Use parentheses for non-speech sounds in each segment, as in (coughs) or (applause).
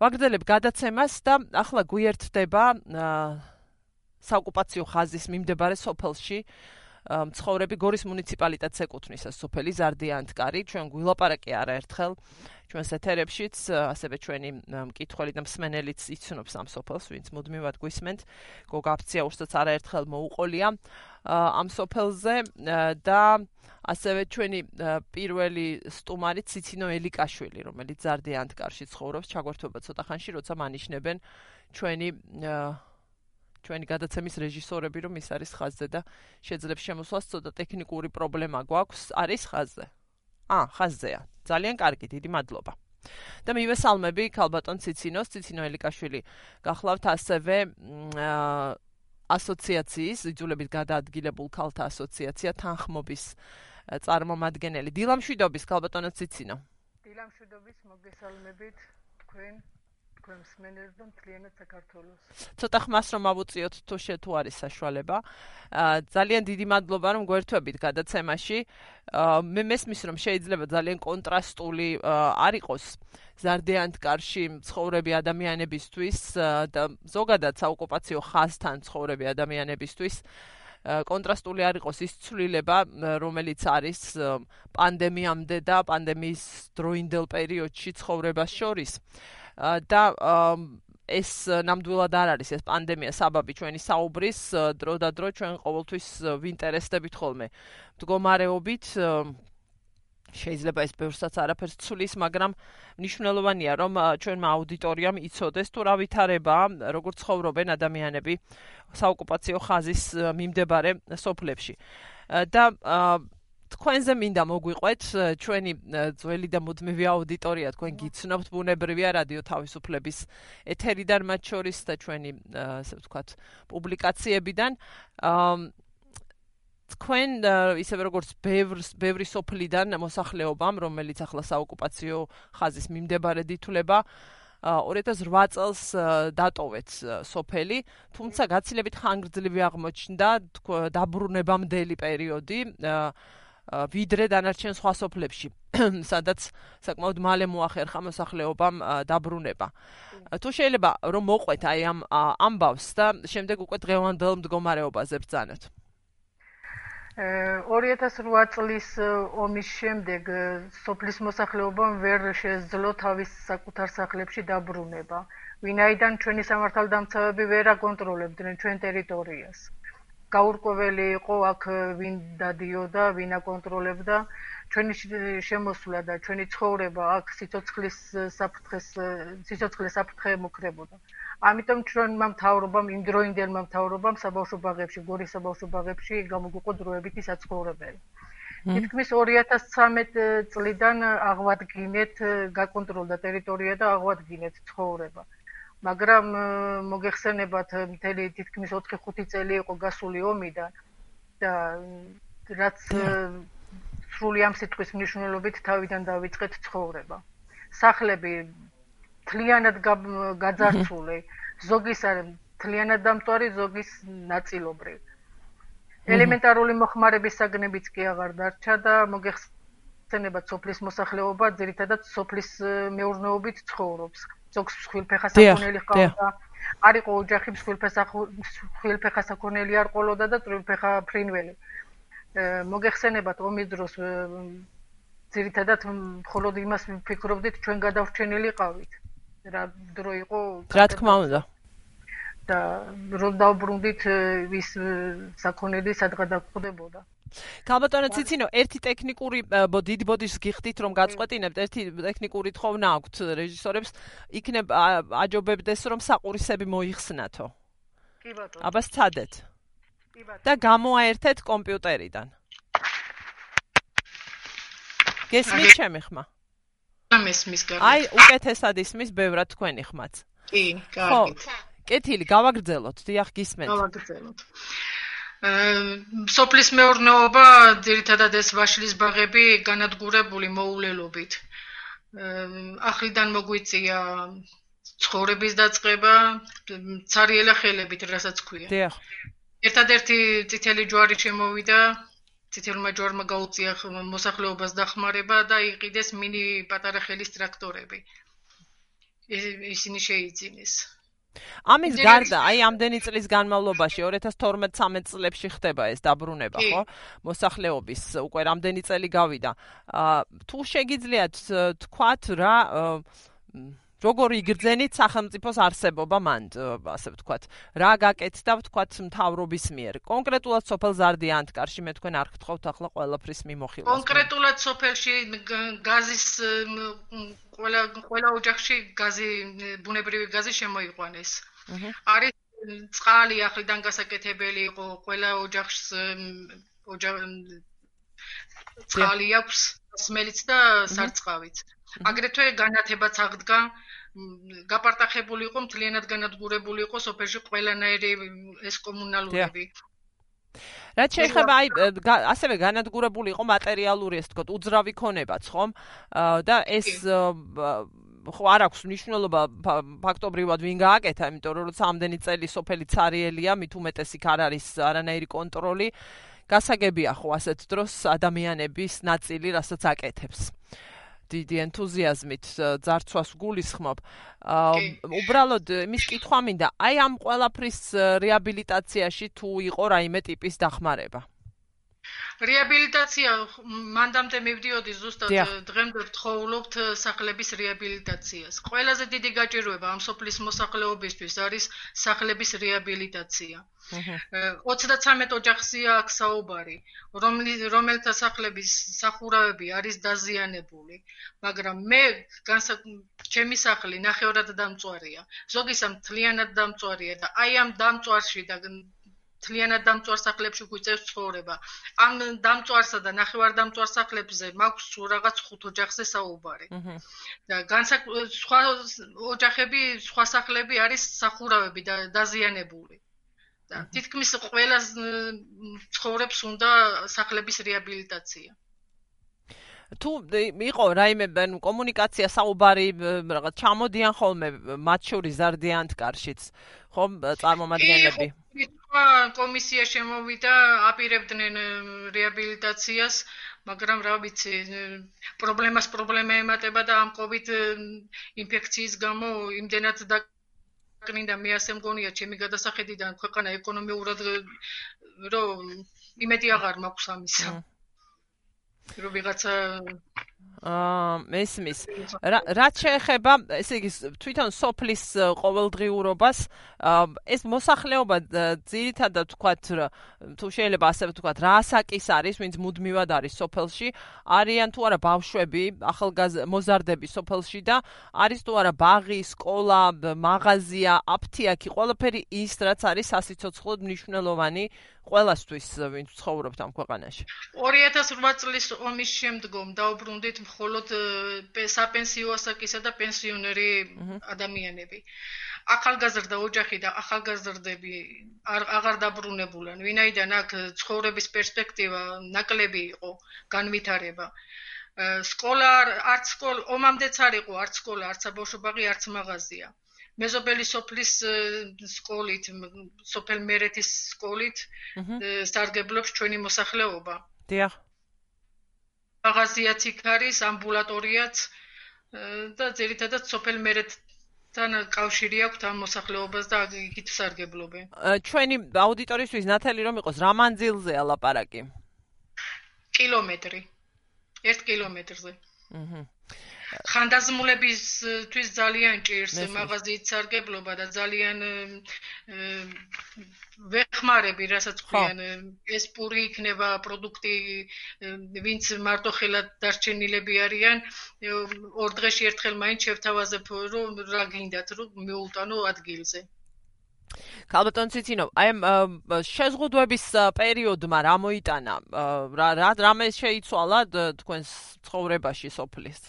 ვაგრძელებ გადაცემას და ახლა გვიერთდება საოკუპაციო ხაზის მიმდებარე სოფელში მცხოვრები გორის მუნიციპალიტეტს ეკუთვნის ეს სოფელი ზარდიანთკარი ჩვენ გვილაპარაკე არაერთხელ ჩვენს ეთერებშიც ასევე ჩვენი მკითხველი და მსმენელიც იცნობს ამ სოფელს ვინც მუდმივად გვისმენთ. გოგაფცია უშტაც არაერთხელ მოუყოლია ამ სოფელზე და ასევე ჩვენი პირველი სტუმარი ციცინო ელიკაშვილი რომელიც ზარდიანთკარში ცხოვრობს ჩაგვერთვება ცოტა ხანში როცა მანიშნებენ ჩვენი ჩვენი გადაცემის რეჟისორები რომ ის არის ხაზზე და შეძლებს შემოსვლას ცოტა ტექნიკური პრობლემა გვაქვს. არის ხაზზე? ა ხაზზეა. ძალიან კარგი დიდი მადლობა. და მივესალმები ქალბატონ ციცინოს. ციცინო ელიკაშვილი გახლავთ ასევე ასოციაციის იძულებით გადაადგილებულ ქალთა ასოციაცია თანხმობის წარმომადგენელი. დილამშვიდობის ქალბატონო ციცინო. დილამშვიდობის მოგესალმებით თქვენ თქვენ მსმენელს და მთლიანად საქართველოს. ცოტა ხმას რომ ავუწიოთ თუ შე თუ არის საშუალება. ძალიან დიდი მადლობა რომ გვერთვებით გადაცემაში. მე მესმის რომ შეიძლება ძალიან კონტრასტული არ იყოს ზარდიანთკარში ცხოვრები ადამიანებისთვის და ზოგადად საოკუპაციო ხაზთან ცხოვრები ადამიანებისთვის. კონტრასტული არ იყოს ის ცვლილება, რომელიც არის პანდემიამდე და პანდემიის დროინდელ პერიოდში ცხოვრებას შორის. და ეს ნამდვილად არ არის ეს პანდემია საბაბი ჩვენი საუბრის დრო და დრო ჩვენ ყოველთვის ვინტერესდებით ხოლმე. მდგომარეობით შეიძლება ეს ბევრსაც არაფერს ცulis მაგრამ მნიშვნელოვანია რომ ჩვენმა აუდიტორიამ იცოდეს თუ რა ვითარება როგორ ცხოვრობენ ადამიანები საოკუპაციო ხაზის მიმდებარე სოფლებში. და თქვენზე მინდა მოგვიყვეთ ჩვენი ძველი და მუდმივი აუდიტორია თქვენ გიცნობთ ბუნებრივია რადიო თავისუფლების ეთერიდან მათ შორის და ჩვენი ასე ვთქვათ პუბლიკაციებიდან თქვენ ისევე როგორც ბევრ ბევრი სოფლიდან მოსახლეობამ რომელიც ახლა საოკუპაციო ხაზის მიმდებარე დითულება 2008 წელს დატოვეთ სოფელი, თუმცა გაცილებით ხანგრძლივი აღმოჩნდა დაბრუნებამდელი პერიოდი. ვიდრე დანარჩენ სხვა სოფლებში, (coughs) სადაც საკმაოდ მალე მოახერხა მოსახლეობამ დაბრუნება. თუ შეიძლება რომ მოყვეთ აი ამ ამბავს და შემდეგ უკვე დღევანდელ მდგომარეობაზე ბრძანოთ. 2008 წლის ომის შემდეგ სოფლის მოსახლეობამ ვერ შეძლო თავის საკუთარ სახლებში დაბრუნება. ვინაიდან ჩვენი სამართალდამცავები ვერ აკონტროლებდნენ ჩვენ ტერიტორიას. გაურკვეველი იყო აქ ვინ დადიოდა, ვინ აკონტროლებდა ჩვენი შემოსვლა და ჩვენი ცხოვრება აქ სიცოცხლის საფრთხეს სიცოცხლის საფრთხე მოკრებოდა. ამიტომ ჩვენმა მთავრობამ იმ დროინდელმა მთავრობამ საბავშვო ბაღებში, გორის საბავშვო ბაღებში გამოგვიყო დროებითი საცხოვრებელი. თითქმის 2013 წლიდან აღვადგინეთ გაკონტროლდა ტერიტორია და აღვადგინეთ ცხოვრება. მაგრამ მოგეხსენებათ მთელი თითქმის 4-5 წელი იყო გასული ომიდან და რაც სრული ამ სიტყვის მნიშვნელობით თავიდან დავიწყეთ ცხოვრება. სახლები თლიანად გაძარცული, (laughs) ზოგის არ თლიანად დამტვარი, ზოგის ნაწილობრივ. ელემენტარული მოხმარების საგნებიც კი აღარ დარჩა და მოგეხსენებათ სოფლის მოსახლეობა ძირითადად სოფლის მეურნეობით ცხოვრობს. ზოგს ხვილფეხასაკონელი ყავდა. არ იყო ოჯახი ხვილფეხასაკონელი არ ყოლოდა და წვრილფეხა ფრინველი. მოგეხსენებათ ომის დროს ძირითადად მხოლოდ იმას ვფიქრობდით ჩვენ გადავრჩენილი ყავით. რა დრო იყო? რა თქმა უნდა. და რომ დავბრუნდით ის საკონელი სადღა დაგვხდებოდა. კალბატონო ციცინო, ერთი ტექნიკური დიდი ბოდიშს გიხდით რომ გაწყვეტინებთ, ერთი ტექნიკური თხოვნა აქვთ რეჟისორებს, იქნებ აჯობებდეს რომ საყურისები მოიხსნათო. კი ბატონო. აბა სცადეთ. კი ბატონო. და გამოაერთეთ კომპიუტერიდან. გესმით ჩემი ხმა? ამესმის კარგი. აი, უკეთესად ისმის ბევრად თქვენი ხმაც. კი, კარგი. კეთილი, გავაგრძელოთ, დიახ, გისმენთ. გავაგრძელოთ. სოფლის მეურნეობა ძირითადად ეს ვაშლის ბაღები განადგურებული მოულელობით. ახლიდან მოგვიწია ცხოვრების დაწყება цаრიელა ხელებით, რასაც ქვია. დიახ. ერთადერთი წითელი ჯვარი შემოვიდა, წითელმა ჯვარმა გაუწია მოსახლეობას დახმარება და იყიდეს მინი პატარა ხელის ტრაქტორები. ისინი შეიძინეს. ამის გარდა, აი ამდენი წლის განმავლობაში 2012-13 წლებში ხდება ეს დაბრუნება, ხო? მოსახლეობის უკვე რამდენი წელი გავიდა. აა თუ შეგიძლიათ თქვათ რა როგორ იგრძენით სახელმწიფოს არსებობა მან, ასე ვთქვათ. რა გაკეთდა ვთქვათ მთავრობის მიერ? კონკრეტულად სოფელ ზარდიანთკარში მე თქვენ არ გთხოვთ ახლა ყველაფრის მიმოხილვას. კონკრეტულად სოფელში გაზის ყველა ყველა ოჯახში გაზი ბუნებრივი გაზი შემოიყვანეს. არის წყალი ახლიდან გასაკეთებელი იყო ყველა ოჯახს ოჯახ წყალი აქვს სმელიც და სარწყავიც. აგრეთვე განათებაც აღდგა გაპარტახებული იყო მთლიანად განადგურებული იყო სოფელში ყველანაირი ეს კომუნალურები. რაც შეიძლება აი ასევე განადგურებული იყო მატერიალური ეს თქო უძრავი ქონებაც ხომ? და ეს ხო არ აქვს მნიშვნელობა ფაქტობრივად ვინ გააკეთა იმიტომ რომ როცა ამდენი წელი სოფელი цаრიელია მით უმეტეს იქ არ არის არანაირი კონტროლი გასაგებია ხო ასეთ დროს ადამიანების ნაწილი რასაც აკეთებს დიდი ენთუზიაზმით ძარცვას გულისხმობ. უბრალოდ იმის კითხვა მინდა, აი ამ ყველაფრის რეაბილიტაციაში თუ იყო რაიმე ტიპის დახმარება? რეაბილიტაცია მანდამდე მივდიოდი ზუსტად დღემდე ვთხოვლობთ სახლების რეაბილიტაციას. ყველაზე დიდი გაჭირვება ამ სოფლის მოსახლეობისთვის არის სახლების რეაბილიტაცია. 33 ოჯახია აქ საუბარი, რომელთა სახლების სახურავები არის დაზიანებული, მაგრამ მე ჩემი სახლი ნახევრად დამწვარია. ზოგისა მთლიანად დამწვარია და აი ამ დამწვარში და მთლიანად დამწვარ სახლებში გვიწევს ცხოვრება. ამ დამწვარსა და ნახევარდამწვარ სახლებზე მაქვს სულ რაღაც ხუთ ოჯახზე საუბარი. და განსაკ სხვა ოჯახები, სხვა სახლები არის სახურავები და დაზიანებული. და თითქმის ყველა ცხოვრებს უნდა სახლების რეაბილიტაცია. თუ იყო რაიმე კომუნიკაცია საუბარი რაღაც ჩამოდიან ხოლმე მათ შორის ზარდიანთკარშიც ხომ წარმომადგენლები კომისია შემოვიდა აპირებდნენ რეაბილიტაციას მაგრამ რა ვიცი პრობლემას პრობლემა ემატება და ამ კოვიდ ინფექციის გამო იმდენად და კნინდა მე ასე მგონია ჩემი გადასახედიდან ქვეყანა ეკონომიურად რომ იმედი აღარ მაქვს ამისა. რომ ვიღაცა აა მესმის რაც შეეხება ესე იგი თვითონ სოფლის ყოველდღიურობას ეს მოსახლეობა ძირითადად თქვათ თუ შეიძლება ასე ვთქვათ რასაკის არის ვინც მუდმივად არის სოფელში არიან თუ არა ბავშვები ახალგაზრდები სოფელში და არის თუ არა ბაღი სკოლა მაღაზია აფთიაქი ყველაფერი ის რაც არის სასიცოცხლოდ მნიშვნელოვანი ყველასთვის ვინც ცხოვრობთ ამ ქვეყანაში. 2008 წლის ომის შემდგომ დაუბრუნდით მხოლოდ საპენსიო ასაკისა და პენსიონერი ადამიანები. ახალგაზრდა ოჯახი და ახალგაზრდები აღარ დაბრუნებულან. ვინაიდან აქ ცხოვრების პერსპექტივა ნაკლები იყო განვითარება. სკოლა არც სკოლა ომამდეც არ იყო არც სკოლა არც საბავშვო ბაღი არც მაღაზია. მეზობელი სოფლის სკოლით, სოფელ მერეთის სკოლით სტარგებლობს ჩვენი მოსახლეობა. დიახ. მაღაზიაც იქ არის, ამბულატორიაც და ძირითადად სოფელ მერეთთან კავშირი აქვს ამ მოსახლეობას და იქით სტარგებლობენ. ჩვენი აუდიტორისთვის ნათელი რომ იყოს, რა მანძილზეა ლაპარაკი? კილომეტრი. 1 კილომეტრზე. აჰა. ხანდაზმულებისთვის ძალიან ჭირს მაღაზიით სარგებლობა და ძალიან ვეხმარები, რასაც ხვიან ეს პური იქნება პროდუქტი, ვინც მარტო ხელად დარჩენილები არიან, ორ დღეში ერთხელ მაინც შევთავაზებ, რომ რა გინდათ, რომ მიულტანო ადგილზე. ქალბატონ ციცინო, აი შეზღუდვების პერიოდმა რა მოიტანა? რა რა რამე შეიცვალა თქვენს ცხოვრებაში სოფლის?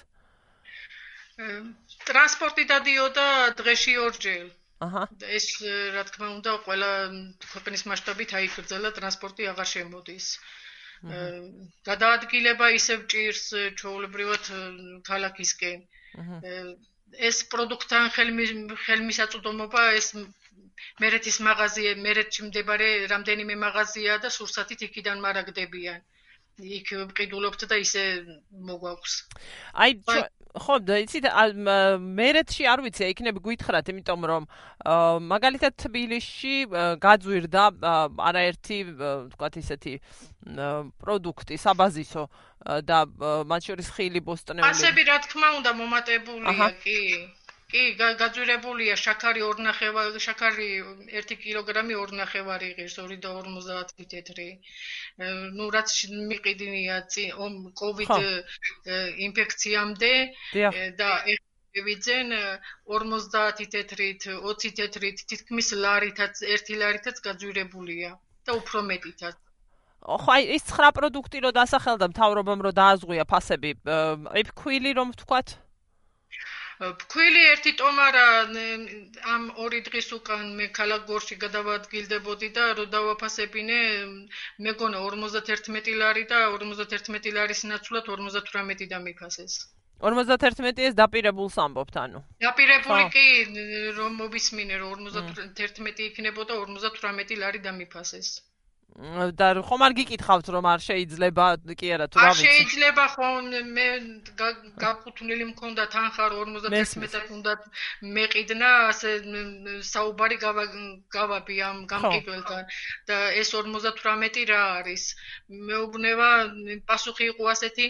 ტრანსპორტი დადიოდა დღეში ორჯერ. აჰა. ეს რა თქმა უნდა, ყველა ქვეყნის მასშტაბით აიგრძელა ტრანსპორტი აღარ შემოდის. გადაადგილება ისევ ჭირს ჩაოლებრივად ქალაქისკენ. ეს პროდუქტთან ხელმი ხელმისაწვდომობა ეს მერეთის მაღაზია, მერეთში მდებარე რამდენიმე მაღაზია და სურსათით იქიდან მარაგდებიან. იქ ვყიდულობთ და ისე მოგვაქვს. აი ხო, და იცით, მერეთში არ ვიცი, იქნებ გითხრათ, იმიტომ რომ მაგალითად თბილისში გაძვირდა არაერთი, თქვათ ისეთი პროდუქტი, საბაზისო და მათ შორის ხილი ბოსტნეული. ასები რა თქმა უნდა მომატებულია, კი. კი, გაძვირებულია შაქარი 2.5 შაქარი 1 კილოგრამი 2.5 ღირს 2.50 თეთრი. ну რაც წინ კოვიდ ინფექციამდე და ვიძენ 50 თეთრით 20 თეთრით თითქმის ლარითაც 1 ლარითაც გაძვირებულია და უფრო მეტითაც. ხო აი ეს 9 პროდუქტი რო დასახელდა მთავრობამ რო დააზღვია ფასები აი ფქვილი რომ ვთქვათ ფქვილი ერთი ტომარა ამ ორი დღის უკან მე ქალაქ გორში გადავადგილდებოდი და რო დავაფასებინე მეგონა 51 ლარი და 51 ლარის ნაცვლად 58 დამიფასეს 51 ეს დაპირებულს ამბობთ ანუ? დაპირებული კი რომ მოვისმინე რომ 51 იქნებოდა 58 ლარი დამიფასეს და ხომ არ გიკითხავთ რომ არ შეიძლება კი არა თუ რა ვიცი. არ შეიძლება ხომ მე გაკუთვნილი მქონდა თანხა 51-ად უნდა მეყიდნა ასე საუბარი გავაბი ამ გამყიდველთან და ეს 58 რა არის? მეუბნება პასუხი იყო ასეთი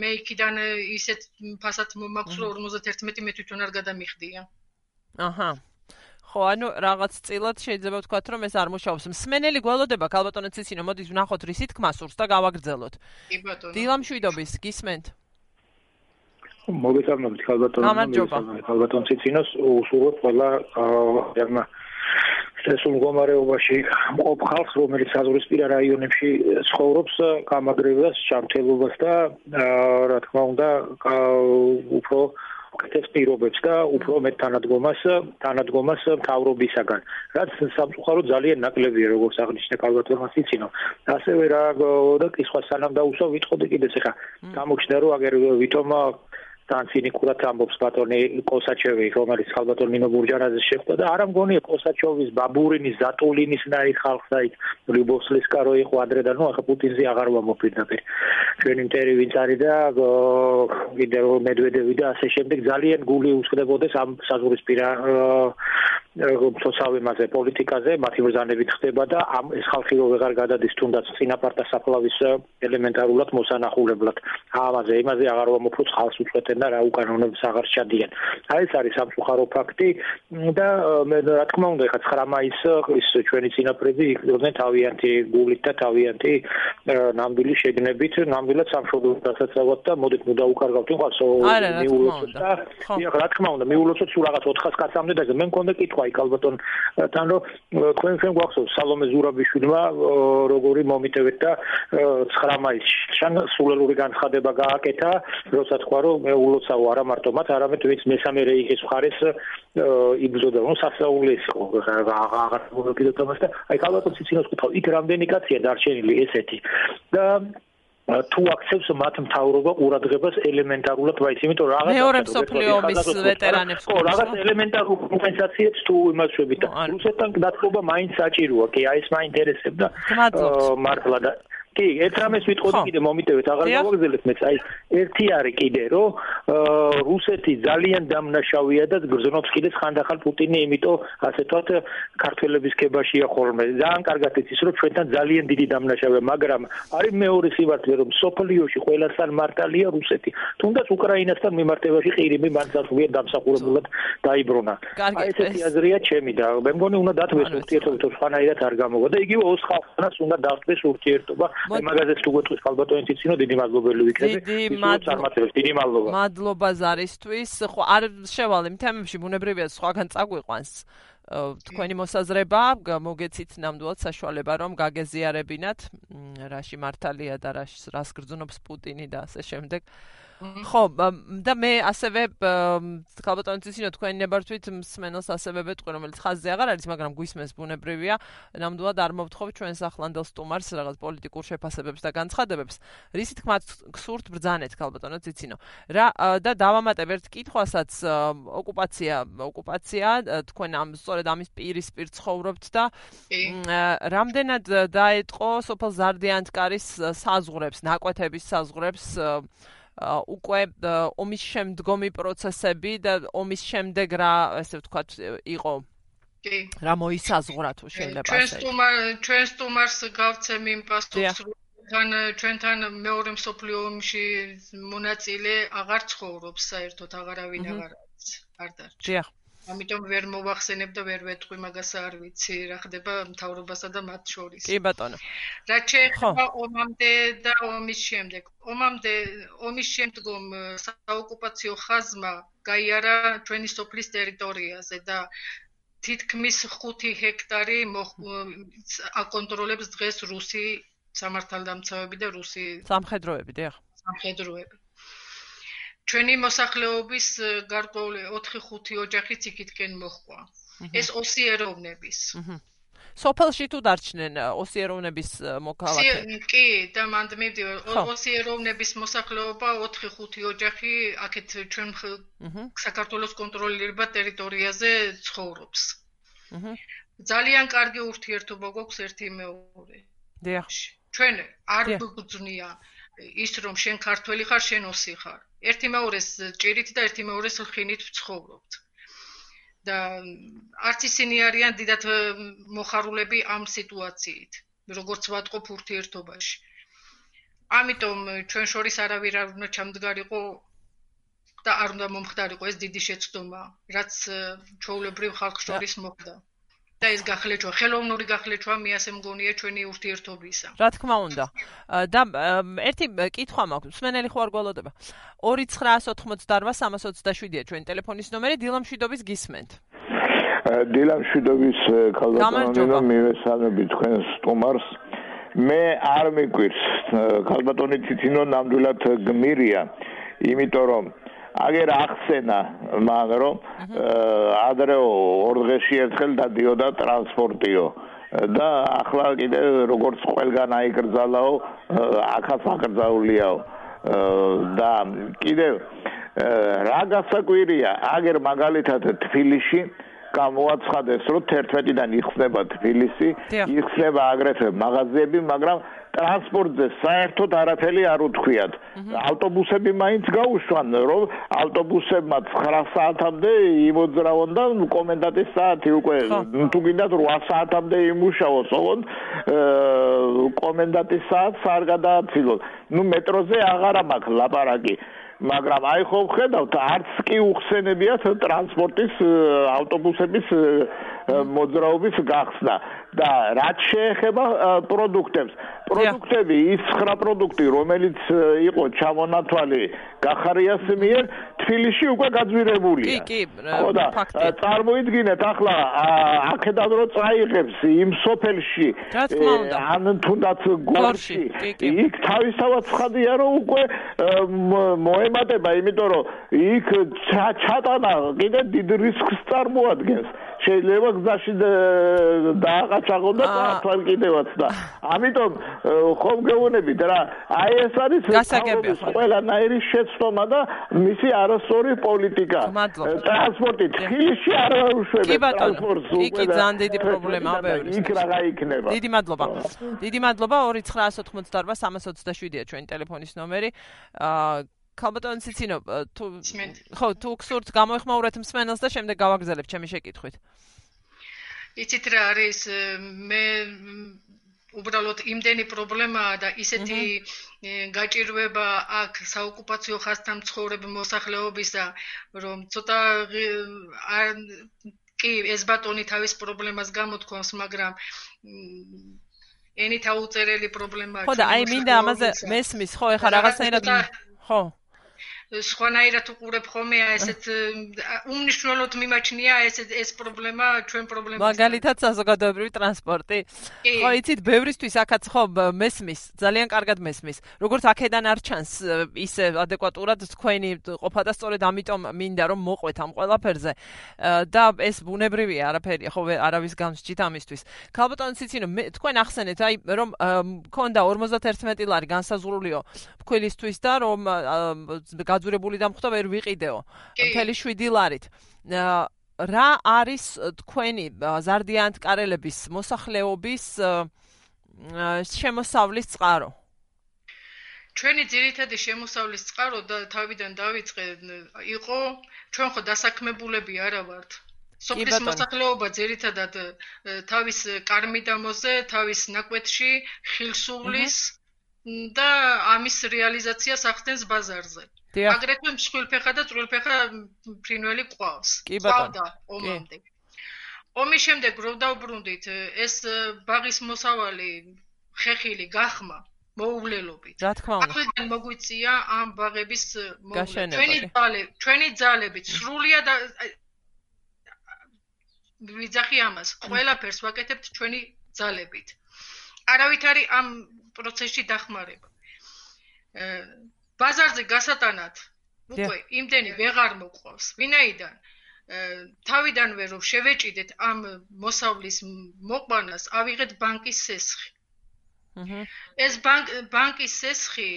მე იქიდან ისეთ ფასად მომაქვს რომ 51 მე თვითონ არ გადამიხდია. აჰა ხო, ანუ რაღაც წილად შეიძლება ვთქვათ, რომ ეს არ მუშაობს. მსმენელი გველოდება, ქალბატონო ციცინო, მოდით ვნახოთ რისი თქმა სურს და გავაგრძელოთ. კი ბატონო. დილამშვიდობის, გისმენთ? მოგესალმებით ქალბატონო, მოგესალმებით ქალბატონო ციცინოს, უსურვებ ყველა აა სესულ მდგომარეობაში მყოფ ხალხს, რომელიც საზღვრისპირა რაიონებში ცხოვრობს, გამაგრებას, ჩამთელობას და რა თქმა უნდა, უფრო უკეთეს პირობებს და უფრო მეტ თანადგომას თანადგომას მთავრობისაგან რაც სამწუხარო ძალიან ნაკლებია როგორც აღნიშნე კალბატონმა სიცინო ასევე რა და კითხვა სანამ დაუსვა ვიტყოდი კიდეც ახლა გამოჩნდა რომ აგერ ვითომ თან ცინიკურად ამბობს ბატონი კოსაჩევი, რომელიც ხალბატონ ნინო ბურჯანაძე შეხვდა და არ ამგონია კოსაჩოვის, ბაბურინის, ზატულინის ნაი ხალხსა იქ რიბოსლის კარო იყო ადრე და ნუ ახლა პუტინზე აღარ ვამოფირდაპირ. ჩვენი მტერი ვინც არის და კიდე მედვედევი და ასე შემდეგ ძალიან გული უსხდებოდეს ამ საზღვრისპირა სოციალურ მასე პოლიტიკაზე მათი ბრძანებით ხდება და ამ ეს ხალხი რო ვეღარ გადადის თუნდაც წინაპართა საფლავის ელემენტარულად მოსანახულებლად. ამაზე იმაზე აღარ ვამოფროს ხალხს უწყვეტენ და რა უკანონოებს აღარ ჩადიან. აი ეს არის სამწუხარო ფაქტი და მე რა თქმა უნდა ხა 9 მაისს ის ჩვენი წინაპრები იყვნენ თავიანთი გულით და თავიანთი ნამდვილი შეგნებით, ნამდვილად სამშობლოს დასაცავად და მოდით ნუ დაუკარგავთ იმას მიულოცოთ და რა თქმა უნდა მიულოცოთ სულ რაღაც 400 კაცამდე და მე მქონდა კითხვა იქ ალბათონ თან რომ თქვენ ჩვენ გვახსოვს სალომე ზურაბიშვილმა როგორი მომიტევეთ და 9 მაისში შან სულელური განცხადება გააკეთა როცა თქვა რომ მე ულოცავ არა მარტო მათ, არამედ ვინც მესამე რეიხის მხარეს იბრძოდა, ну სასაულის იყო აღარ მოგეკიდოთ თამას და აი ქალბატონ ციცინოს კითხავ, იქ რამდენი კაცია დარჩენილი ესეთი და თუ აქცევს მათ მთავრობა ყურადღებას ელემენტარულად ვაიც, იმიტომ რომ რაღაც მეორე მსოფლიო ომის ვეტერანებს ხო, რაღაც ელემენტარულ კომპენსაციებს თუ იმას შვებით და რუსეთთან დათბობა მაინც საჭიროა, კი, აი ეს მაინტერესებდა მართლა და კი, ერთ რამეს ვიტყოდი კიდე მომიტევეთ, აღარ გავაგზავნეთ მეც. აი, ერთი არის კიდე, რომ რუსეთი ძალიან დამნაშავია და გრძნობს კიდე ხანდახან პუტინი, იმიტომ ასე თქვათ, ქართველების ქებაშია ხოლმე. ძალიან კარგად იცის, რომ ჩვენთან ძალიან დიდი დამნაშავია, მაგრამ არის მეორე სიბართლე, რომ სოფლიოში ყველასთან მართალია რუსეთი. თუნდაც უკრაინასთან მიმართებაში ყირიმი მანცალხია დამსახურებულად დაიბრუნა. აი ესეთი აზრია ჩემი და მე მგონი უნდა დათმოს ურთიერთობა თუ სხვანაირად არ გამოვა და იგივე ოს ხალხს უნდა დათმოს ურთიერთობა. მაგაზეც თუ გეტყვის ალბათო ინტიცინო დიდი მადლობელი ვიქნები. დიდი მადლობა დიდი მადლობა. მადლობა ზარისთვის. ხო არ შევალე თემებში ბუნებრივია სხვაგან წაგვიყვანს თქვენი მოსაზრება. მოგეცით ნამდვილად საშუალება რომ გაგეზიარებინათ რაში მართალია და რას გრძნობს პუტინი და ასე შემდეგ ხო და მე ასევე ქალბატონი ციცინო თქვენი ნებართვით მსმენელს ასევე ვეტყვი რომელიც ხაზზე აღარ არის მაგრამ გვისმენს ბუნებრივია. ნამდვილად არ მოვთხოვ ჩვენს ახლანდელ სტუმარს რაღაც პოლიტიკურ შეფასებებს და განცხადებებს. რისი თქმა გსურთ ბრძანეთ ქალბატონო ციცინო რა და დავამატებ ერთ კითხვასაც ოკუპაცია ოკუპაცია თქვენ ამ სწორედ ამის პირისპირ ცხოვრობთ და რამდენად დაეტყო სოფელ ზარდიანთკარის საზღვრებს ნაკვეთების საზღვრებს უკვე ომის შემდგომი პროცესები და ომის შემდეგ რა ესე ვთქვათ იყო? კი. რა მოისაზღვრა თუ შეიძლება ჩვენ სტუმარ ჩვენ სტუმარს გავცემ იმ პასუხს თან ჩვენთან მეორე მსოფლიო ომში მონაწილე აღარ ცხოვრობს საერთოდ აღარავინ აღარ არის არ დარჩა. დიახ ამიტომ ვერ მოვახსენებ და ვერ ვეთყვი მაგას არ ვიცი რა ხდება მთავრობასა და მათ შორის. კი ბატონო. რა შეიძლება ომამდე და ომის შემდეგ. ომამდე ომის შემდგომ საოკუპაციო ხაზმა გაიარა ჩვენი სოფლის ტერიტორიაზე და თითქმის 5 ჰექტარი აკონტროლებს დღეს რუსი სამართალდამცავები და რუსი სამხედროები, დიახ. სამხედროები. ჩვენი მოსახლეობის გარკვეული 4-5 ოჯახიც იქითკენ მოხვა. ეს ოსიეროვნების. სოფელში თუ დარჩნენ ოსიეროვნების მოქალაქე? კი, და მანდ მივდივარ ოსიეროვნების მოსახლეობა 4-5 ოჯახი აქეთ ჩვენ საქართველოს კონტროლირება ტერიტორიაზე ცხოვრობს. ძალიან კარგი ურთიერთობა გვაქვს ერთი მეორე. დიახ. ჩვენ არ გვგზნია ის რომ შენ ქართველი ხარ, შენ ოსი ხარ. ერთი მეორეს ჭირით და ერთი მეორეს ლხინით ვცხოვრობთ. და არც ისინი არიან დიდათ მოხარულები ამ სიტუაციით, როგორც ვატყობ ურთიერთობაში. ამიტომ ჩვენ შორის არავინ არ უნდა ჩამდგარიყო და არ უნდა მომხდარიყო ეს დიდი შეცდომა, რაც ჩაულებრივ ხალხ შორის მოხდა. და ეს გახლეჩვა, ხელოვნური გახლეჩვა მე ასე მგონია ჩვენი ურთიერთობისა. რა თქმა უნდა. და ერთი კითხვა მაქვს, მსმენელი ხო არ გვალოდება. 2988-327-ია ჩვენი ტელეფონის ნომერი, დილამშვიდობის გისმენთ. დილამშვიდობის ქალბატონო, მივესალმები თქვენს სტუმარს. მე არ მიკვირს ქალბატონი თითინო ნამდვილად გმირია, იმიტომ რომ აგერ ახსენა მან რომ ადრე ორ დღეში ერთხელ დადიოდა ტრანსპორტიო. და ახლა კიდე როგორც ყველგან აიგრძალაო ახაც აკრძაულიაო და კიდე რა გასაკვირია აგერ მაგალითად თბილისში გამოაცხადეს რომ 11-დან იხსნება თბილისი იხსნება აგრეთვე მაღაზიები მაგრამ ტრანსპორტზე საერთოდ არაფერი არ უთქვიათ. ავტობუსები მაინც გაუშვან, რომ ავტობუსებმა 9 საათამდე იმოძრავონ და კომენდანტის საათი უკვე თუ გინდათ 8 საათამდე იმუშაოს, ოღონდ კომენდანტის საათს არ გადააცილოთ. ნუ მეტროზე აღარა მაქვს ლაპარაკი. მაგრამ აი ხო ხედავთ არც კი უხსენებიათ ტრანსპორტის ავტობუსების მოძრაობის გახსნა და რაც შეეხება პროდუქტებს. პროდუქტები ის 9 პროდუქტი რომელიც იყო ჩამონათვალი გახარიას მიერ თბილისში უკვე გაძვირებულია. კი კი ფაქტია წარმოიდგინეთ ახლა აქედან რო წაიღებს იმ სოფელში ან თუნდაც გორში. იქ თავისთავად ცხადია რომ უკვე მოემატება იმიტომ რომ იქ ჩატანა კიდე დიდ რისკს წარმოადგენს. შეიძლება გზაში დააყაჩაღო და თვალ კიდევაც და ამიტომ ხომ გეუბნებით რა აი ეს არის ყველანაირი შეცდომა და მისი არასწორი პოლიტიკა. ტრანსპორტი თბილისში არ უშვებს ტრანსპორტს იქ ძალიან დიდი პრობლემაა ბევრი იქ რა გაიქნება დიდი მადლობა. დიდი მადლობა 2988 327-ია ჩვენი ტელეფონის ნომერი. აა ქალბატონ ციცინო თუ ხო თუ გსურთ გამოეხმაურეთ მსმენელს და შემდეგ გავაგზავნებ ჩემი შეკითხვით. იცით რა არის მე უბრალოდ იმდენი პრობლემაა და ისეთი გაჭირვება აქ საოკუპაციო ხასთან ცხოვრებ მოსახლეობისა რომ ცოტა არ კი ეს ბატონი თავის პრობლემას გამოთქვამს მაგრამ ენით აუწერელი პრობლემაა ხო და აი მინდა ამაზე მესმის ხო ეხა რაღაცნაირად ხო სხვანაირად უყურებ ხოლმე ესეთ უმნიშვნელოდ მიმაჩნია ეს ეს პრობლემა ჩვენ პრობლემა მაგალითად საზოგადოებრივი ტრანსპორტი. ხო იცით ბევრისთვის აქაც ხო მესმის ძალიან კარგად მესმის. როგორც აქედან არ ჩანს ისე ადეკვატურად თქვენი ყოფა და სწორედ ამიტომ მინდა რომ მოყვეთ ამ ყველაფერზე. და ეს ბუნებრივია არაფერი ხო არავის გამსჭით ამისთვის. ქალბატონ ციცინო თქვენ ახსენეთ აი რომ მქონდა 51 ლარი განსაზღვრულიო ფქვილისთვის და რომ გაძურებული დამხვდა ვერ ვიყიდეო. მთელი 7 ლარით. რა არის თქვენი ზარდიანთ კარელების მოსახლეობის შემოსავლის წყარო? ჩვენი ძირითადი შემოსავლის წყარო და თავიდან დავიწყე იყო ჩვენ ხო დასაქმებულები არა ვართ. სოფლის მოსახლეობა ძირითადად თავის კარმიდამოზე თავის ნაკვეთში ხილსულის და ამის რეალიზაციას ახდენს ბაზარზე. აგრეთვე მსხვილფეხა და წვრილფეხა ფრინველი ყავს. ყავდა ომამდე. ომის შემდეგ რო დაუბრუნდით, ეს ბაღის მოსავალი ხეხილი გახმა მოუვლელობით. რა თქმა უნდა. ახლა მოგვიწია ამ ბაღების მოვლენა. ჩვენი ძალები, ჩვენი ძალები სრულია და ვიძახი ამას. ყველაფერს ვაკეთებთ ჩვენი ძალებით. არავით არის ამ პროცესში დახმარება. ბაზარზე გასატანად უკვე იმდენი ვეღარ მოყვავს. ვინაიდან თავიდანვე რომ შევეჭიდეთ ამ მოსავლის მოყვანას, ავიღეთ ბანკის სესხი. ეს ბანკ ბანკის სესხი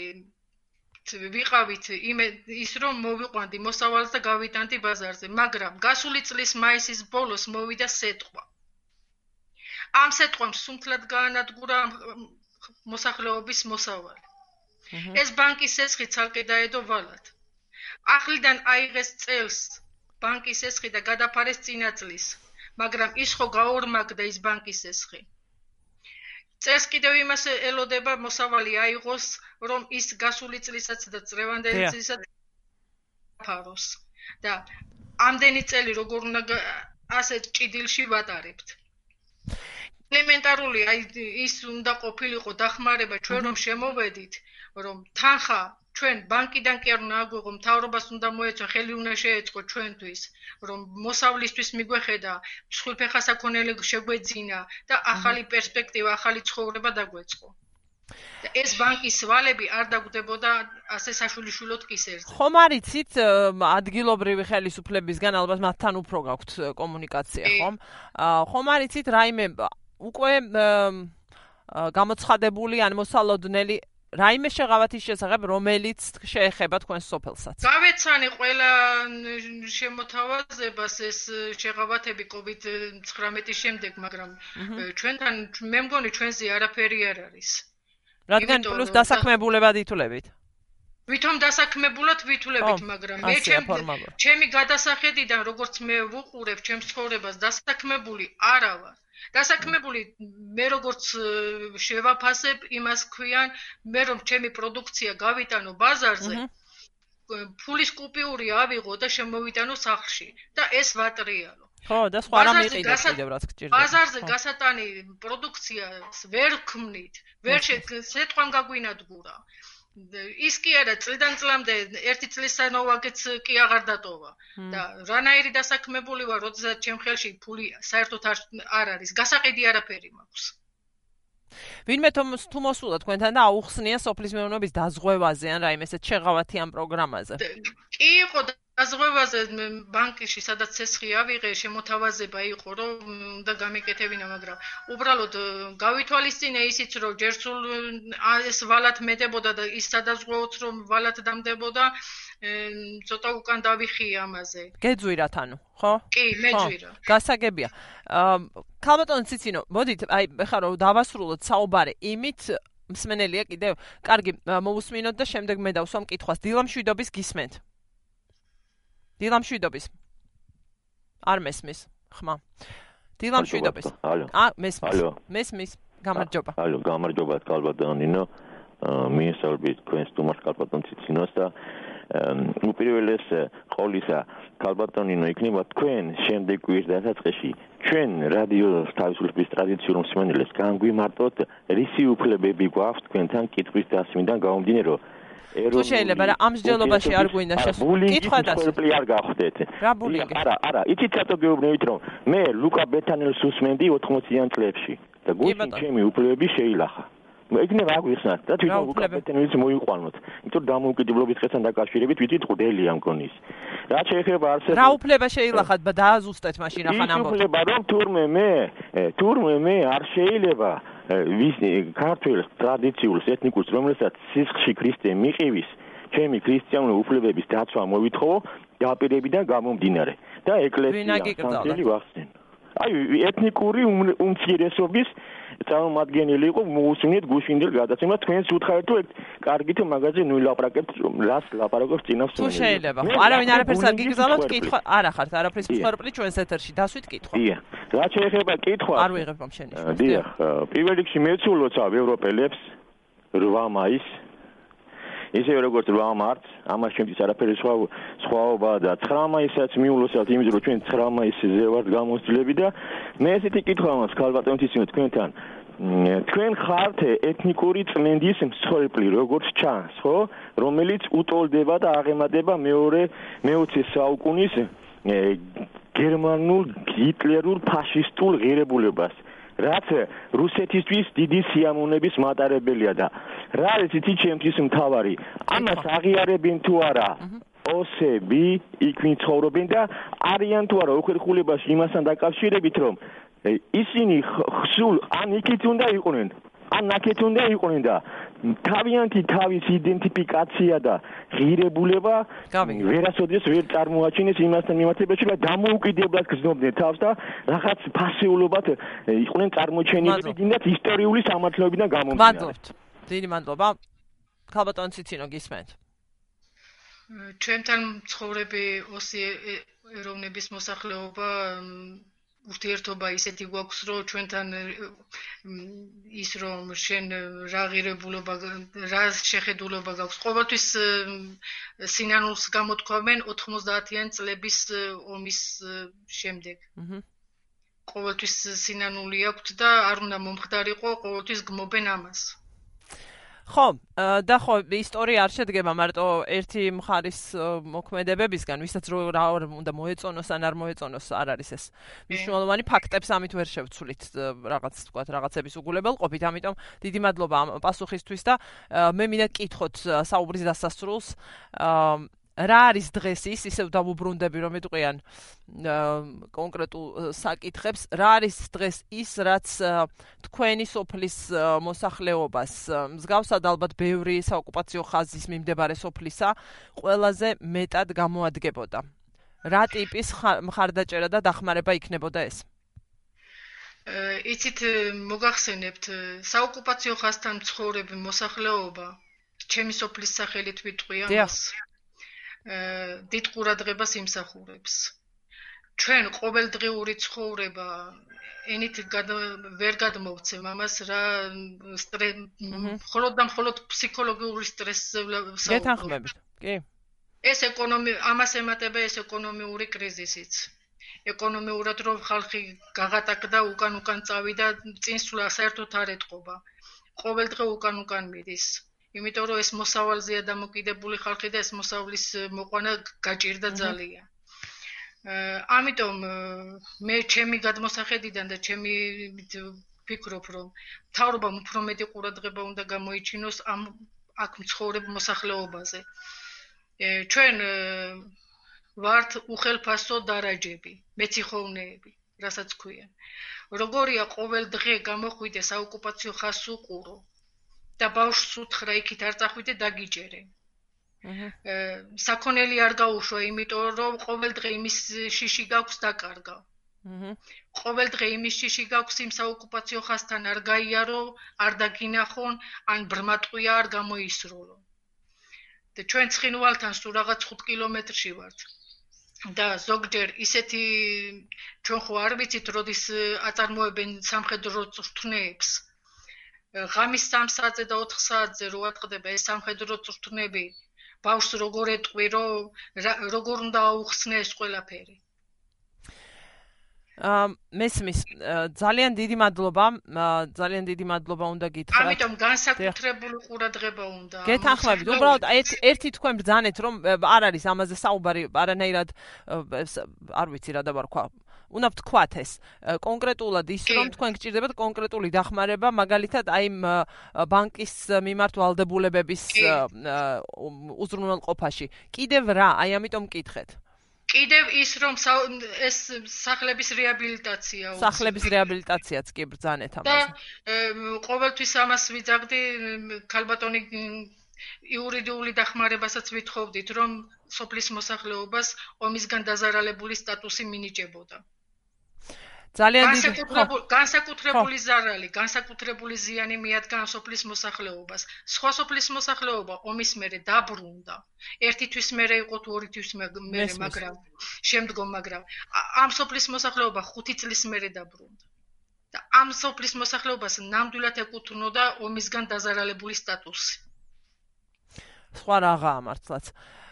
ვიყავით იმ ის რომ მოვიყვანდი მოსავალს და გავიტანდი ბაზარზე, მაგრამ გასული წლის მაისის ბოლოს მოვიდა სეტყვა. ამ სეტყვამ სუნთლად გაანადგურა მოსახლეობის მოსავალი. ეს ბანკის სესხი ცალკე დაედო ვალად. ახლიდან აიღეს წელს ბანკის სესხი და გადაფარეს წინა წლის, მაგრამ ის ხო გაორმაგდა ის ბანკის სესხი. წელს კიდევ იმას ელოდება მოსავალი აიღოს, რომ ის გასული წლისაც და წლევანდელი წლისაც ფაროს. და ამდენი წელი როგორ უნდა ასე ჭიდილში ვატარებთ. ელემენტარული აი ის უნდა ყოფილიყო დახმარება ჩვენ რომ შემოვედით რომ თანხა ჩვენ ბანკიდან კი არ უნდა აგვიღო მთავრობას უნდა მოეწო ხელი უნდა შეეწყო ჩვენთვის რომ მოსავლისთვის მიგვეხედა მსხვილფეხა საქონელი შეგვეძინა და ახალი პერსპექტივა ახალი ცხოვრება დაგვეწყო ეს ბანკის ვალები არ დაგვდებოდა ასე საშვილიშვილოდ კისერზე. ხომ არიცით ადგილობრივი ხელისუფლებისგან ალბათ მათთან უფრო გაქვთ კომუნიკაცია, ხომ? ხომ არიცით რაიმე უკვე გამოცხადებული ან მოსალოდნელი რაიმე შეღავათის შესახებ რომელიც შეეხება თქვენს სოფელსაც. გავეცანი ყველა შემოთავაზებას ეს შეღავათები COVID-19-ის შემდეგ, მაგრამ ჩვენთან მე მგონი ჩვენზე არაფერი არ არის. რადგან პლუს დასაქმებულებად ითვლებით? ვითომ დასაქმებულად ვითვლებით, მაგრამ მე ჩემი გადასახედიდან როგორც მე ვუყურებ ჩემს ცხოვრებას დასაქმებული არა ვარ. დასაქმებული მე როგორც შევაფასებ იმას ქვიან მე რომ ჩემი პროდუქცია გავიტანო ბაზარზე ფულის კუპიური ავიღო და შემოვიტანო სახლში და ეს ვატრიალო. ხო და სხვა რამ იყიდეთ კიდევ რაც გჭირდება. ბაზარზე გასატანი პროდუქციას ვერ ქმნით ვერ შეტყვან გაგვინადგურა ის კი არა წლიდან წლამდე ერთი წლის სანოვაგეც კი აღარ დატოვა. და რანაირი დასაქმებული ვარ როდესაც ჩემ ხელში ფული საერთოდ არ არის. გასაყიდი არაფერი მაქვს. ვინმე თუ მოსულა თქვენთან და აუხსნია სოფლის მეურნეობის დაზღვევაზე ან რაიმე ესეთ შეღავათიან პროგრამაზე. კი იყო დაზღვევაზე ბანკში სადაც ცესხი ავიღე შემოთავაზება იყო რომ უნდა გამიკეთებინა მაგრამ უბრალოდ გავითვალისწინე ისიც რომ ჯერსულ ეს ვალათ მეტებოდა და ის სადაზღვეოც რომ ვალათ დამდებოდა ცოტა უკან დავიხიე ამაზე. გეძვირათ ანუ ხო? კი მეძვირა. გასაგებია. ქალბატონ ციცინო მოდით აი ხა რომ დავასრულოთ საუბარი იმით მსმენელია კიდევ კარგი მოусმინოთ და შემდეგ მე დავსვამ კითხვას დილამშვიდობის გისმენთ დილამშვიდობის. არ მესმის, ხმა. დილამშვიდობის. ა მესმის. მესმის. გამარჯობა. ალო, გამარჯობა, კალბატონინო. მიესალმებით თქვენს თუმარ კალბატონციცინოს და უპირველეს ყოვლისა კალბატონინო იქნება თქვენ შემდეგ კვირის დასაწყისში ჩვენ რადიო თავისუფლების ტრადიციულ მსმენელს განგვიმარტოთ რისი უფლებები გვაქვს თქვენთან კითხვის დასმიდან გამომდინერო თუ შეიძლება რა ამ მსჯელობაში არ გვინდა შესკითხვა და სპლი არ გახდეთ რა ბულინგი არა არა იცით რატო გეუბნებით რომ მე ლუკა ბეთანელს უსმენდი 80-იან წლებში და გუშინ ჩემი უფლებები შეილახა. ეგნე რა გვიხსნათ და თვითონ უკაპიტენიც მოიყვანოთ. იმიტომ დამოუკიდებლობის დღესთან დაკავშირებით ვიცით ყდელი ამ კონის. რა შეიძლება არსებობს რა უფლება შეიძლება დააზუსტეთ მაშინ ახან ამბობ. უფლება რომ თურმე მე თურმე მე არ შეიძლება ვის ქართულ ტრადიციულს ეთნიკურს რომელსაც სისხლში ქრისტე მიყივის ჩემი ქრისტიანული უფლებების დაცვა მოვითხოვო დაპირებიდან გამომდინარე და ეკლესია სამწელი ვახსენ. აი ეთნიკური უმცირესობის წარმომადგენელი იყო მოусმინეთ გუშინდელ გადაცემას თქვენს უთხარით თუ კარგით მაგაზე ნუ ლაპარაკებთ რას ლაპარაკობთ წინავს თუ შეიძლება. ხო არავინ არაფერს არ გიგზავნოთ კითხვა არა ხართ არაფრის მსხვერპლი ჩვენს ეთერში დასვით კითხვა. დიახ რა შეიძლება კითხვა არ ვიღებ ამ შენი დიახ პირველ რიგში მეცულოცავ ევროპელებს 8 მაისს ისე როგორც 8 მარტს, ამას შემთხვევით არაფერი სხვა სხვაობა და 9 მაისაც მიულოცავთ იმით, რომ ჩვენ 9 მაისზე ვართ გამოსძლები და მე ესეთი კითხვა მაქვს ქალბატონთისინო თქვენთან. თქვენ ხართ ეთნიკური წმენდის მსხვერპლი, როგორც ჩანს, ხო? რომელიც უტოლდება და აღემატება მეორე მე-20 საუკუნის გერმანულ ჰიტლერულ ფაშისტულ ღირებულებას. რაც რუსეთისთვის დიდი სიამოვნების მატარებელია და რა არის იცი ჩემთვის მთავარი? ამას აღიარებინ თუ არა? ოსები იქ ვინ ცხოვრობენ და არიან თუ არა? უხერხულებაში იმასთან დაკავშირებით რომ ისინი ხსულ ან იქით უნდა იყვნენ. ან ნაკეთ უნდა იყვნენ და თავიანთი თავის იდენტიფიკაცია და ღირებულება ვერასოდეს ვერ წარმოაჩინეს იმასთან მიმართებაში და დამოუკიდებლად გზნობდნენ თავს და რაღაც ფასეულობად იყვნენ წარმოჩენილები გინდათ ისტორიული სამართლებიდან გამომდინარე. მადლობთ. დიდი მადლობა. ქალბატონ ციცინო გისმენთ. ჩვენთან ცხოვრები ოსი ეროვნების მოსახლეობა ურთიერთობა ისეთი გვაქვს, რომ ჩვენთან ის რომ შენ რა ღირებულობა რა შეხედულობა გაქვს. ყოველთვის სინანულს გამოთქვამენ 90-იან წლების ომის შემდეგ. აჰა. ყოველთვის სინანული აქვს და არ უნდა მომხდარიყო, ყოველთვის გმობენ ამას. ხო, და ხო, ისტორია არ შედგება მარტო ერთი მხარის მოქმედებებისგან, ვისაც რა უნდა მოეწონოს ან არ მოეწონოს, არ არის ეს. მნიშვნელოვანი ფაქტებს ამით ვერ შევცვლით რაღაც თქვა რაღაცების უგულებელყოფით, ამიტომ დიდი მადლობა ამ პასუხისთვის და მე მინდა კითხოთ საუბრის დასასრულს. აა რა არის დღეს ის ისევ დავუბრუნდები რომ ეტყვიან კონკრეტულ საკითხებს. რა არის დღეს ის რაც თქვენი სოფლის მოსახლეობას მსგავსად ალბათ ბევრი საოკუპაციო ხაზის მიმდებარე სოფლისა ყველაზე მეტად გამოადგებოდა. რა ტიპის მხარდაჭერა და დახმარება იქნებოდა ეს? იცით მოგახსენებთ საოკუპაციო ხაზთან მცხოვრები მოსახლეობა? ჩემი სოფლის სახელით ვიტყვი ამას დიდ ყურადღებას იმსახურებს. ჩვენ ყოველდღიური ცხოვრება ენით ვერ გადმოვცემ ამას რა მხოლოდ და მხოლოდ ფსიქოლოგიური სტრესს გეთანხმებით. კი. ეს ეკონომი ამას ემატება ეს ეკონომიური კრიზისიც. ეკონომიურად რომ ხალხი გაღატაკდა უკან უკან წავიდა წინსვლა საერთოდ არ ეთყობა. ყოველდღე უკან უკან მიდის. იმიტომ რომ ეს მოსავალზეა დამოკიდებული ხალხი და ეს მოსავლის მოყვანა გაჭირდა ძალიან. ამიტომ მე ჩემი გადმოსახედიდან და ჩემი ფიქრობ რომ თავრობამ უფრო მეტი ყურადღება უნდა გამოიჩინოს ამ აქ მცხოვრებ მოსახლეობაზე. ჩვენ ვართ უხელფასო დარაჯები, მეციხოვნეები, რასაც ქვიან. როგორია ყოველ დღე გამოხვიდე საოკუპაციო ხაზს უყურო, და ბავშვს უთხრა იქით არ წახვიდე დაგიჯერე. აჰა. საქონელი არ გაუშვა, იმიტომ რომ ყოველ დღე იმის შიში გაქვს დაკარგა. აჰა. ყოველ დღე იმის შიში გაქვს იმ საოკუპაციო ხასთან არ გაიარო, არ დაგინახონ, ან ბრმატყვია არ გამოისრულო. და ჩვენ ცხინვალთან სულ რაღაც 5 კილომეტრში ვართ. და ზოგჯერ ისეთი ჩვენ ხო არ ვიცით, როდის აწარმოებენ სამხედრო წვრთნეებს. ღამის 3 საათზე და 4 საათზე რო ატყდება ეს სამხედრო წვრთნები ბავშვს როგორ ეტყვი რომ როგორ უნდა აუხსნე ეს ყველაფერი მესმის ძალიან დიდი მადლობა ძალიან დიდი მადლობა უნდა გითხრათ. ამიტომ განსაკუთრებული ყურადღება უნდა გეთანხმებით. უბრალოდ ერთი თქვენ ბრძანეთ რომ არ არის ამაზე საუბარი არანაირად არ ვიცი რა დაბარქვა უნდა ვთქვათ ეს. კონკრეტულად ის რომ თქვენ გჭირდებათ კონკრეტული დახმარება მაგალითად აი ბანკის მიმართ ვალდებულებების უზრუნველყოფაში. კიდევ რა აი ამიტომ მკითხეთ კიდევ ის რომ ეს სახლების რეაბილიტაცია სახლების რეაბილიტაციაც კი ბრძანეთ ამაზე და ყოველთვის ამას ვიძაღდი ქალბატონი იურიდიული დახმარებასაც ვითხოვდით რომ სოფლის მოსახლეობას ომისგან დაზარალებული სტატუსი მინიჭებოდა ძალიან დიდი განსაკუთრებული ზარალი, განსაკუთრებული ზიანი მიადგა სოფლის მოსახლეობას. სხვა სოფლის მოსახლეობა ომის მერე დაბრუნდა. ერთი თვის მერე იყო თუ ორი თვის მერე, მაგრამ შემდგომ მაგრამ ამ სოფლის მოსახლეობა 5 წლის მერე დაბრუნდა. და ამ სოფლის მოსახლეობას ნამდვილად ეკუთვნოდა ომისგან დაზარალებული სტატუსი. სხვა რაღაცა მართლაც.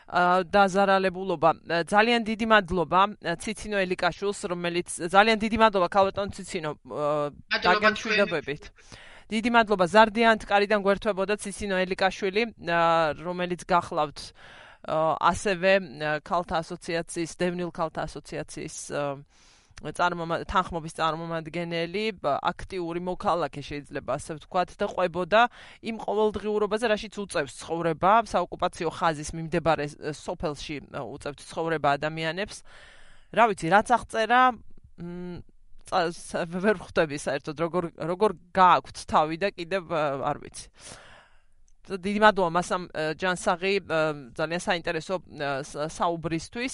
დაზარალებულობა. ძალიან დიდი მადლობა ციცინო ელიკაშულს, რომელიც ძალიან დიდი მადლობა ქალბატონ ციცინო დაგემშვიდობებით. დიდი მადლობა ზარდიანთ კარიდან გვერდთვებოდა ციცინო ელიკაშვილი, რომელიც გახლავთ ასევე ქალთა ასოციაციის, დევნილ ქალთა ასოციაციის თანხმობის წარმომადგენელი, აქტიური მოქალაქე შეიძლება ასე ვთქვათ და ყვებოდა იმ ყოველდღიურობაზე, რაშიც უწევს ცხოვრება საოკუპაციო ხაზის მიმდებარე სოფელში უწევთ ცხოვრება ადამიანებს. რა ვიცი, რაც აღწერა, ვერ ხვდები საერთოდ როგორ როგორ გააქვთ თავი და კიდევ არ ვიცი. დიდი მადლობა მასამ ჯანსაღი ძალიან საინტერესო საუბრისთვის.